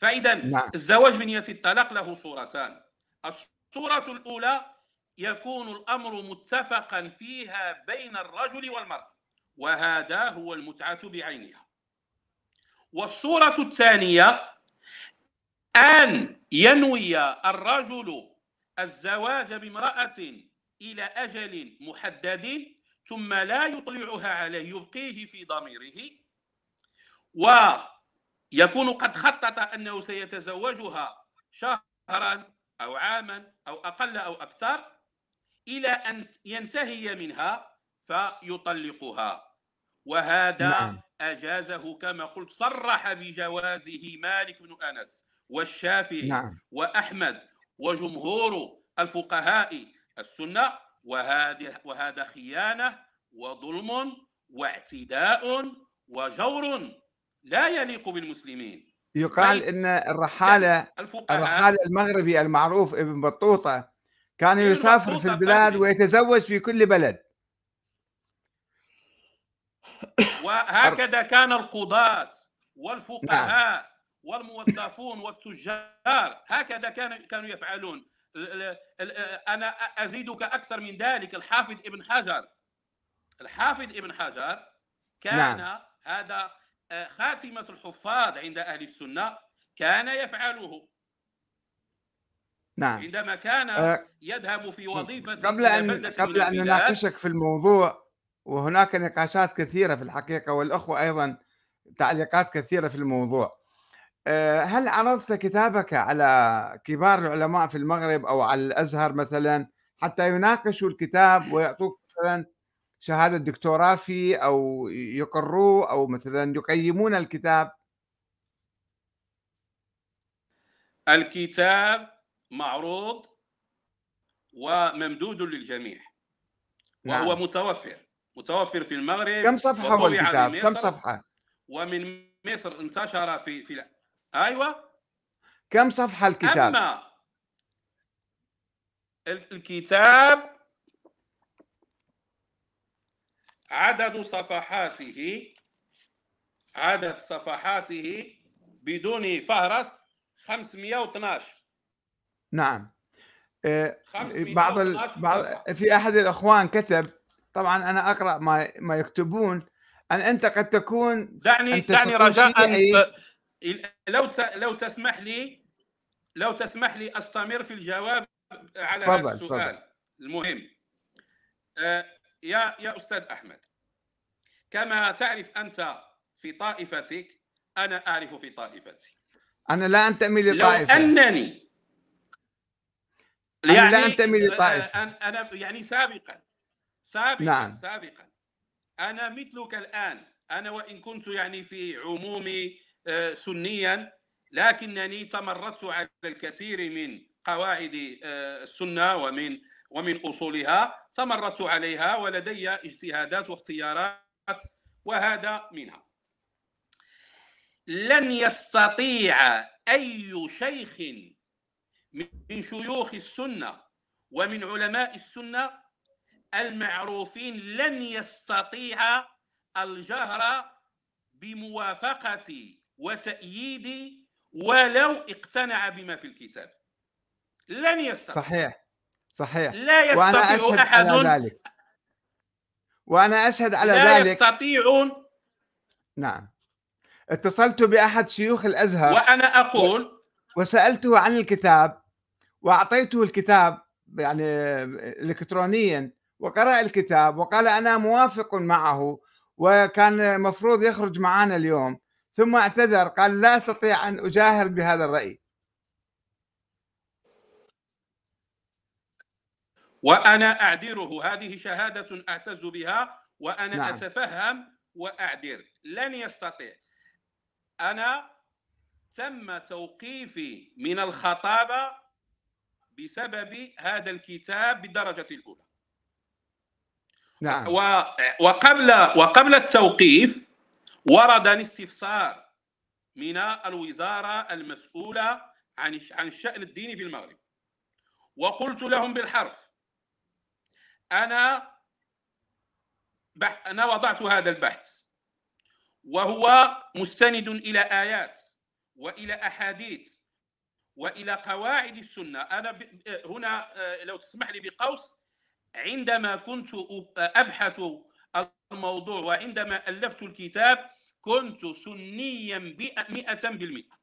S3: فإذا نعم. الزواج بنية الطلاق له صورتان. الصورة الأولى يكون الأمر متفقا فيها بين الرجل والمراه وهذا هو المتعة بعينها. والصورة الثانية أن ينوي الرجل الزواج بامرأة إلى أجل محدد ثم لا يطلعها عليه يبقيه في ضميره ويكون قد خطط أنه سيتزوجها شهرا أو عاما أو أقل أو أكثر إلى أن ينتهي منها فيطلقها. وهذا نعم. أجازه كما قلت صرح بجوازه مالك بن أنس والشافعي نعم. وأحمد وجمهور الفقهاء السنة وهذه وهذا خيانة وظلم واعتداء وجور لا يليق بالمسلمين
S1: يقال إن الرحاله
S3: الفقهاء
S1: الرحالة المغربي المعروف ابن بطوطة كان يسافر في البلاد. ويتزوج في كل بلد
S3: وهكذا كان القضاة والفقهاء
S1: نعم.
S3: والموظفون والتجار هكذا كانوا كانوا يفعلون. أنا أزيدك أكثر من ذلك. الحافظ ابن حجر الحافظ ابن حجر كان
S1: نعم.
S3: هذا آه، خاتمة الحفاظ عند أهل السنة كان يفعله.
S1: نعم.
S3: عندما كان
S1: آه،
S3: يذهب في وظيفة
S1: قبل ان قبل
S3: أن
S1: نناقشك في الموضوع وهناك نقاشات كثيرة في الحقيقة والأخوة أيضا تعليقات كثيرة في الموضوع. آه، هل عرضت كتابك على كبار العلماء في المغرب أو على الأزهر مثلا حتى يناقشوا الكتاب ويعطوك مثلا شهادة دكتوراه فيه أو يقروه أو مثلا يقيمون الكتاب؟
S3: الكتاب معروض وممدود للجميع وهو
S1: نعم.
S3: متوفر. متوفر في المغرب
S1: كم صفحة هو الكتاب؟ كم صفحة؟
S3: ومن مصر انتشر في في أيوه.
S1: كم صفحة الكتاب؟
S3: أما ال- الكتاب عدد صفحاته عدد صفحاته بدون فهرس 512
S1: نعم. آه،
S3: 512
S1: بعض. بعض. في أحد الأخوان كتب طبعا أنا أقرأ ما ما يكتبون. أن أنت قد تكون
S3: دعني دعني رجاء لو ت- لو تسمح لي لو تسمح لي أستمر في الجواب على هذا السؤال المهم. آه، يا يا أستاذ أحمد كما تعرف أنت في طائفتك أنا أعرف في طائفتي.
S1: أنا لا أنتمي
S3: لو
S1: لطائفة.
S3: أنني
S1: أنا لا أنتمي لطائفة.
S3: أنا أنا يعني سابقا سابقا
S1: نعم.
S3: سابقا. أنا مثلك الآن. أنا وإن كنت يعني في عمومي آه، سنيا لكنني تمردت على الكثير من قواعد آه، السنة ومن ومن أصولها. تمردت عليها ولدي اجتهادات واختيارات وهذا منها. لن يستطيع أي شيخ من شيوخ السنة ومن علماء السنة المعروفين لن يستطيع الجهر بموافقة وتأييد ولو اقتنع بما في الكتاب. لن يستطيع.
S1: صحيح صحيح.
S3: لا يستطيع
S1: أشهد
S3: أحد.
S1: على ذلك. وأنا أشهد على
S3: لا
S1: ذلك.
S3: يستطيعون
S1: نعم. اتصلت بأحد شيوخ الأزهر.
S3: وأنا أقول
S1: وسألته عن الكتاب وأعطيته الكتاب يعني الكترونيا. وقرأ الكتاب وقال أنا موافق معه وكان مفروض يخرج معنا اليوم ثم اعتذر قال لا أستطيع أن أجاهر بهذا الرأي
S3: وأنا أعذره هذه شهادة أعتز بها وأنا.
S1: نعم.
S3: أتفهم وأعذر لن يستطيع أنا تم توقيفي من الخطابة بسبب هذا الكتاب بالدرجة الأولى
S1: نعم.
S3: وقبل وقبل التوقيف وردني استفسار من الوزارة المسؤولة عن عن الشأن الديني في المغرب. وقلت لهم بالحرف أنا بح أنا وضعت هذا البحث وهو مستند إلى آيات وإلى أحاديث وإلى قواعد السنة. أنا ب... هنا آه، لو تسمح لي بقوس عندما كنت أبحث الموضوع وعندما ألفت الكتاب كنت سنيا مئة بالمئة.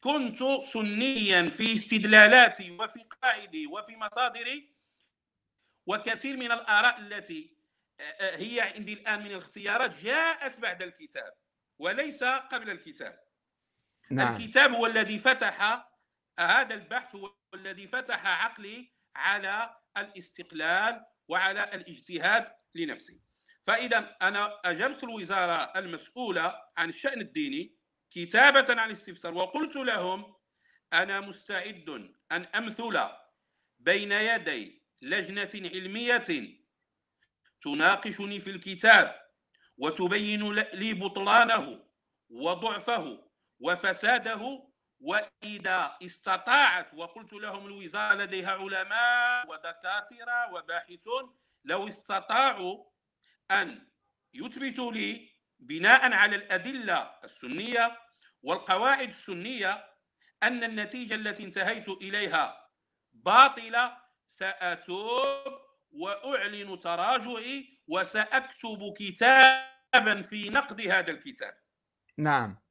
S3: كنت سنيا في استدلالاتي وفي قواعدي وفي مصادري وكثير من الآراء التي هي عندي الآن من الاختيارات جاءت بعد الكتاب وليس قبل الكتاب.
S1: نعم.
S3: الكتاب هو الذي فتح هذا البحث هو الذي فتح عقلي على الاستقلال وعلى الاجتهاد لنفسي. فإذا أنا أجبت الوزارة المسؤولة عن الشأن الديني كتابة عن الاستفسار وقلت لهم أنا مستعد أن أمثل بين يدي لجنة علمية تناقشني في الكتاب وتبين لي بطلانه وضعفه وفساده وإذا استطاعت وقلت لهم الوزاره لديها علماء ودكاترة وباحثون لو استطاعوا أن يثبتوا لي بناء على الأدلة السنية والقواعد السنية أن النتيجة التي انتهيت إليها باطلة سأتوب وأعلن تراجعي وسأكتب كتابا في نقد هذا الكتاب.
S1: نعم.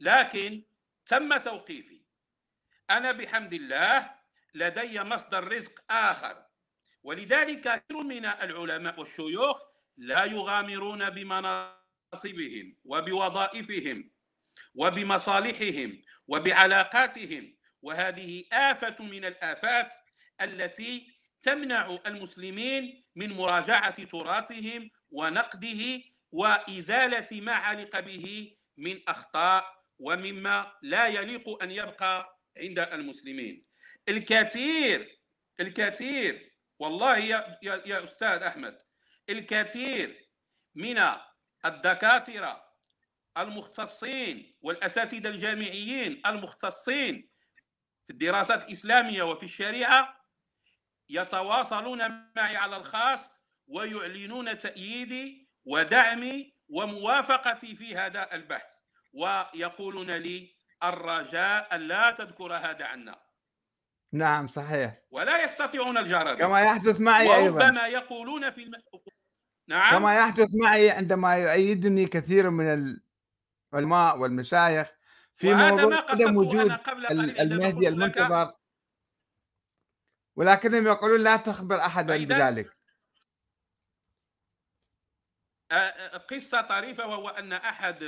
S3: لكن تم توقيفي. أنا بحمد الله لدي مصدر رزق آخر ولذلك كثير من العلماء والشيوخ لا يغامرون بمناصبهم وبوظائفهم وبمصالحهم وبعلاقاتهم وهذه آفة من الآفات التي تمنع المسلمين من مراجعة تراثهم ونقده وإزالة ما علق به من أخطاء ومما لا يليق أن يبقى عند المسلمين. الكثير الكثير والله يا, يا, يا أستاذ أحمد الكثير من الدكاترة المختصين والأساتذة الجامعيين المختصين في الدراسات الإسلامية وفي الشريعة يتواصلون معي على الخاص ويعلنون تأييدي ودعمي وموافقتي في هذا البحث. ويقولون لي الرجاء لا تذكر هذا عنا
S1: نعم صحيح.
S3: ولا يستطيعون الجهر به
S1: كما يحدث معي أيضا.
S3: وربما يقولون في الم... نعم.
S1: كما يحدث معي عندما يؤيدني كثير من العلماء والمشايخ في موضوع عدم وجود المهدي المنتظر. ولكنهم يقولون لا تخبر احدا بذلك.
S3: قصة طريفة وهو أن أحد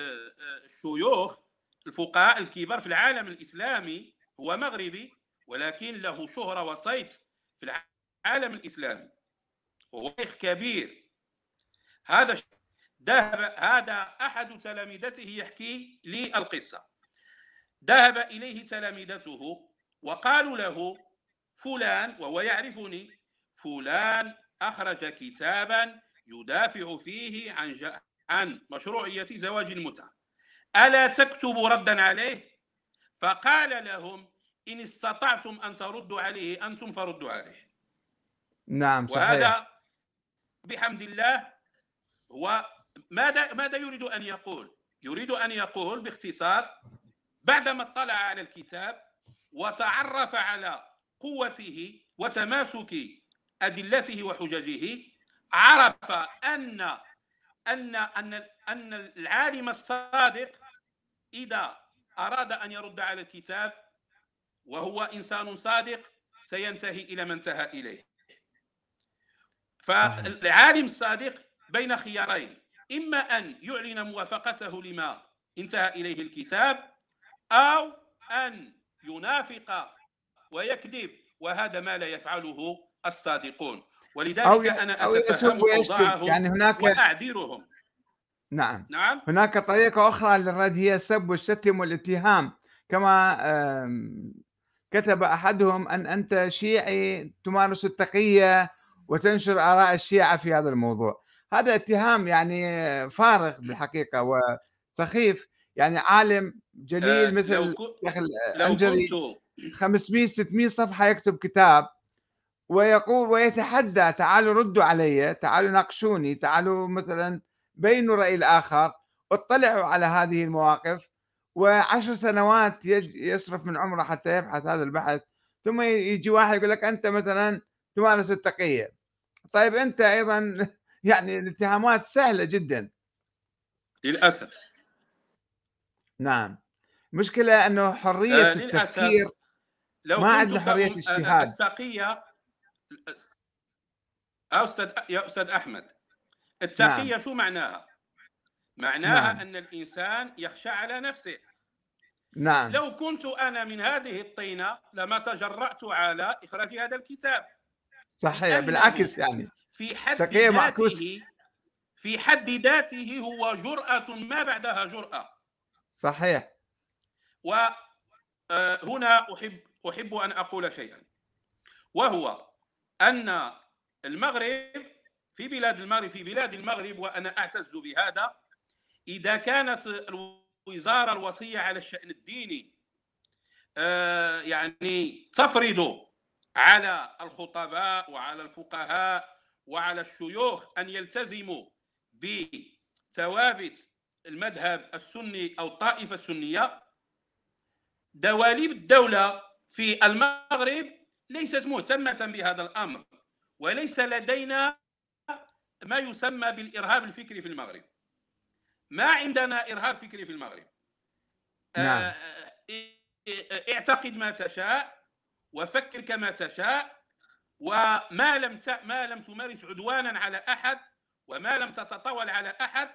S3: الشيوخ الفقهاء الكبار في العالم الإسلامي هو مغربي ولكن له شهرة وصيت في العالم الإسلامي. وهو شيخ كبير. هذا ذهب هذا أحد تلامذته يحكي لي القصة. ذهب إليه تلامذته وقالوا له فلان وهو يعرفني فلان أخرج كتابا يدافع فيه عن ج... عن مشروعية زواج المتعة. ألا تكتب ردا عليه؟ فقال لهم إن استطعتم أن تردوا عليه أنتم فردوا عليه.
S1: نعم صحيح.
S3: وهذا بحمد الله هو ماذا ماذا يريد أن يقول؟ يريد أن يقول باختصار بعدما اطلع على الكتاب وتعرف على قوته وتماسك أدلته وحججه عرف ان ان ان أن العالم الصادق إذا أراد أن يرد على الكتاب وهو إنسان صادق سينتهي إلى ما انتهى إليه. فالعالم الصادق بين خيارين إما أن يعلن موافقته لما انتهى إليه الكتاب أو أن ينافق ويكذب وهذا ما لا يفعله الصادقون. ولذلك
S1: ي-
S3: أنا
S1: أتفهم
S3: أوضاعهم
S1: يعني هناك
S3: وأعذرهم.
S1: نعم.
S3: نعم؟
S1: هناك طريقة أخرى للرد هي السب والشتم والاتهام. كما كتب أحدهم أن أنت شيعي تمارس التقية وتنشر آراء الشيعة في هذا الموضوع. هذا اتهام يعني فارغ بالحقيقة وسخيف. يعني عالم جليل
S3: آه، لو
S1: مثل
S3: كو- لو
S1: الأنجري
S3: كنت
S1: 500 600 صفحة يكتب كتاب. ويقول ويتحدى تعالوا ردوا علي تعالوا ناقشوني تعالوا مثلا بينوا رأي الآخر. اطلعوا على هذه المواقف وعشر سنوات يصرف من عمره حتى يبحث هذا البحث. ثم يجي واحد يقول لك أنت مثلا تمارس التقية طيب أنت أيضا يعني الاتهامات سهلة جدا.
S3: للأسف.
S1: نعم. مشكلة أنه حرية
S3: آه، للأسف.
S1: التفكير
S3: لو
S1: ما عندنا حرية اجتهاد.
S3: التقية أستاذ يا أستاذ أحمد التقية شو معناها؟ معناها
S1: نعم.
S3: أن الإنسان يخشى على نفسه.
S1: نعم.
S3: لو كنت أنا من هذه الطينة لما تجرأت على إخراج هذا الكتاب.
S1: صحيح بالعكس يعني.
S3: في حد
S1: معكوس.
S3: ذاته في حد ذاته هو جرأة ما بعدها جرأة.
S1: صحيح.
S3: وهنا أحب أحب أن أقول شيئا. وهو أن المغرب في بلاد المغرب في بلاد المغرب وأنا أعتز بهذا إذا كانت الوزارة الوصية على الشأن الديني آه، يعني تفرض على الخطباء وعلى الفقهاء وعلى الشيوخ أن يلتزموا بثوابت المذهب السني أو الطائفة السنية دواليب الدولة في المغرب ليست مهتمة بهذا الأمر وليس لدينا ما يسمى بالإرهاب الفكري في المغرب ما عندنا إرهاب فكري في المغرب
S1: نعم.
S3: آه، اعتقد ما تشاء وفكر كما تشاء وما لم ت... ما لم تمارس عدوانا على أحد وما لم تتطاول على أحد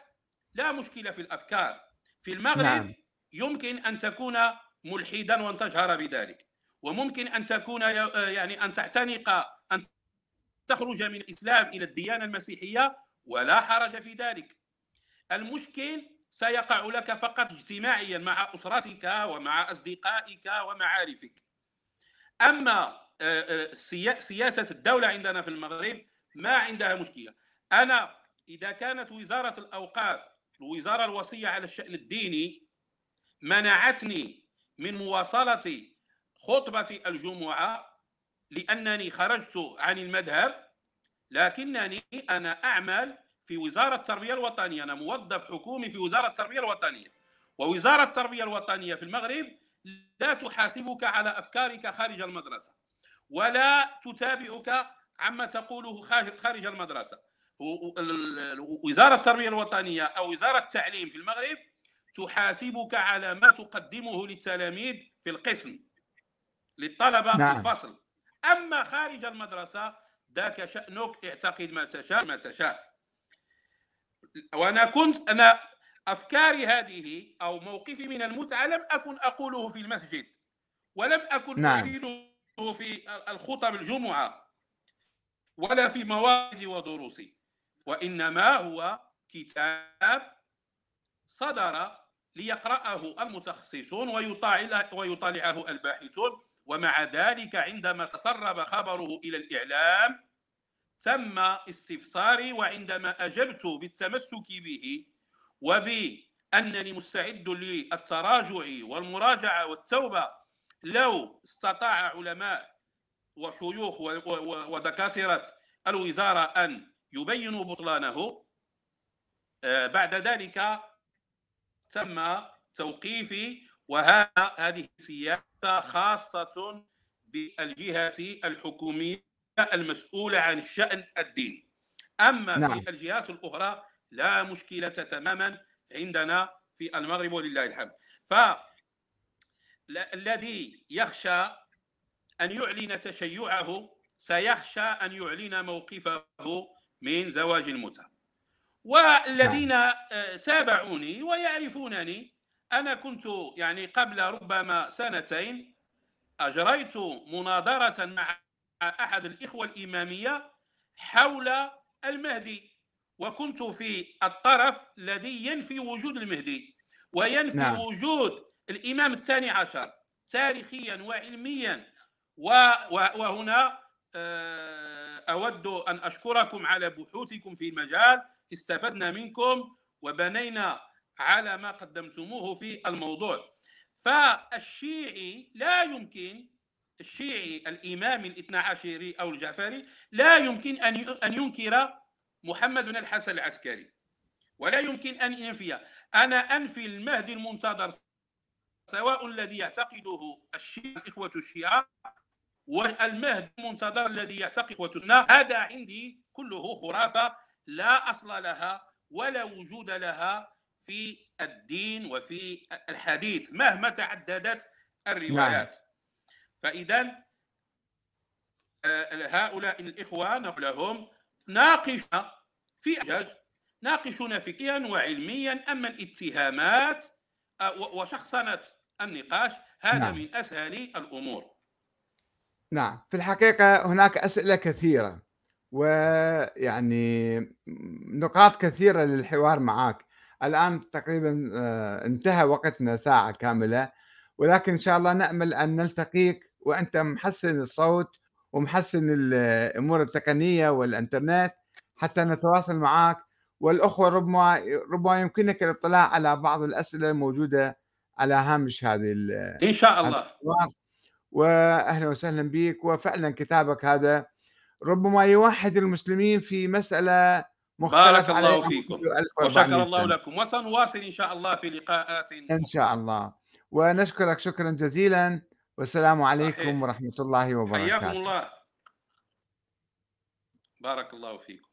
S3: لا مشكلة في الأفكار في المغرب
S1: نعم.
S3: يمكن أن تكون ملحدا وأن تجهر بذلك وممكن أن تكون يعني أن تعتنق أن تخرج من الإسلام إلى الديانة المسيحية ولا حرج في ذلك. المشكل سيقع لك فقط اجتماعيا مع أسرتك ومع أصدقائك ومعارفك. أما آه، آه، سياسة الدولة عندنا في المغرب ما عندها مشكلة. أنا إذا كانت وزارة الأوقاف الوزارة الوصية على الشأن الديني منعتني من مواصلة خطبه الجمعة لأنني خرجت عن المذهب لكنني أنا أعمل في وزارة التربية الوطنية. أنا موظف حكومي في وزارة التربية الوطنية. ووزارة التربية الوطنية في المغرب لا تحاسبك على أفكارك خارج المدرسة ولا تتابعك عما تقوله خارج المدرسة. وزارة التربية الوطنية أو وزارة التعليم في المغرب تحاسبك على ما تقدمه للتلاميذ في القسم. للطلبة نعم. في الفصل أما خارج المدرسة ذاك شأنك اعتقد ما تشاء ما تشاء وأنا كنت أنا أفكاري هذه أو موقفي من المتعة لم أكن أقوله في المسجد ولم أكن نعم. أريده في الخطب الجمعة ولا في مواد ودروسي وإنما هو كتاب صدر ليقرأه المتخصصون ويطالعه الباحثون ومع ذلك عندما تسرب خبره إلى الإعلام تم استفساري وعندما أجبت بالتمسك به وبأنني مستعد للتراجع والمراجعة والتوبة لو استطاع علماء وشيوخ ودكاترة الوزارة أن يبينوا بطلانه آه، بعد ذلك تم توقيفي وهذه سياسة خاصة بالجهة الحكومية المسؤولة عن الشأن الديني أما نعم. في الجهات الأخرى لا مشكلة تماما عندنا في المغرب ولله الحمد فالذي يخشى أن يعلن تشيعه سيخشى أن يعلن موقفه من زواج المتعة والذين نعم. آه، تابعوني ويعرفونني أنا كنت يعني قبل ربما سنتين أجريت مناظرة مع أحد الإخوة الإمامية حول المهدي وكنت في الطرف الذي ينفي وجود المهدي وينفي نعم. وجود الإمام الثاني عشر تاريخيا وعلميا وهنا آه، أود أن أشكركم على بحوثكم في المجال استفدنا منكم وبنينا على ما قدمتموه في الموضوع. فالشيعي لا يمكن الشيعي الإمامي الاثنى عشري أو الجعفري لا يمكن أن ينكر محمد بن الحسن العسكري ولا يمكن أن ينفي. أنا أنفي المهدي المنتظر سواء الذي يعتقده الشيعة الإخوة الشيعة والمهدي المنتظر الذي يعتقد إخوة هذا عندي كله خرافة لا أصل لها ولا وجود لها. في الدين وفي الحديث مهما تعددت الروايات. نعم. فإذا آه، هؤلاء الإخوة نقول ناقشنا في أجاج ناقشنا فكريا وعلميا أما الاتهامات آه، وشخصنة النقاش. هذا نعم. من أسهل الأمور.
S1: نعم. في الحقيقة هناك أسئلة كثيرة ويعني نقاط كثيرة للحوار معك الآن تقريبا آه، انتهى وقتنا ساعة كاملة ولكن إن شاء الله نأمل أن نلتقيك وأنت محسن الصوت ومحسن الأمور التقنية والإنترنت حتى نتواصل معك والأخوة ربما ربما يمكنك الاطلاع على بعض الأسئلة الموجودة على هامش هذه
S3: إن شاء الله.
S1: وأهلا وسهلا بك وفعلا كتابك هذا. ربما يوحد المسلمين في مسألة
S3: بارك الله فيكم. وشكر الله لكم. وسنواصل إن شاء الله في لقاءات.
S1: إن شاء الله. ونشكرك شكرا جزيلا. والسلام عليكم صحيح. ورحمة الله وبركاته.
S3: حياكم الله. بارك الله فيكم.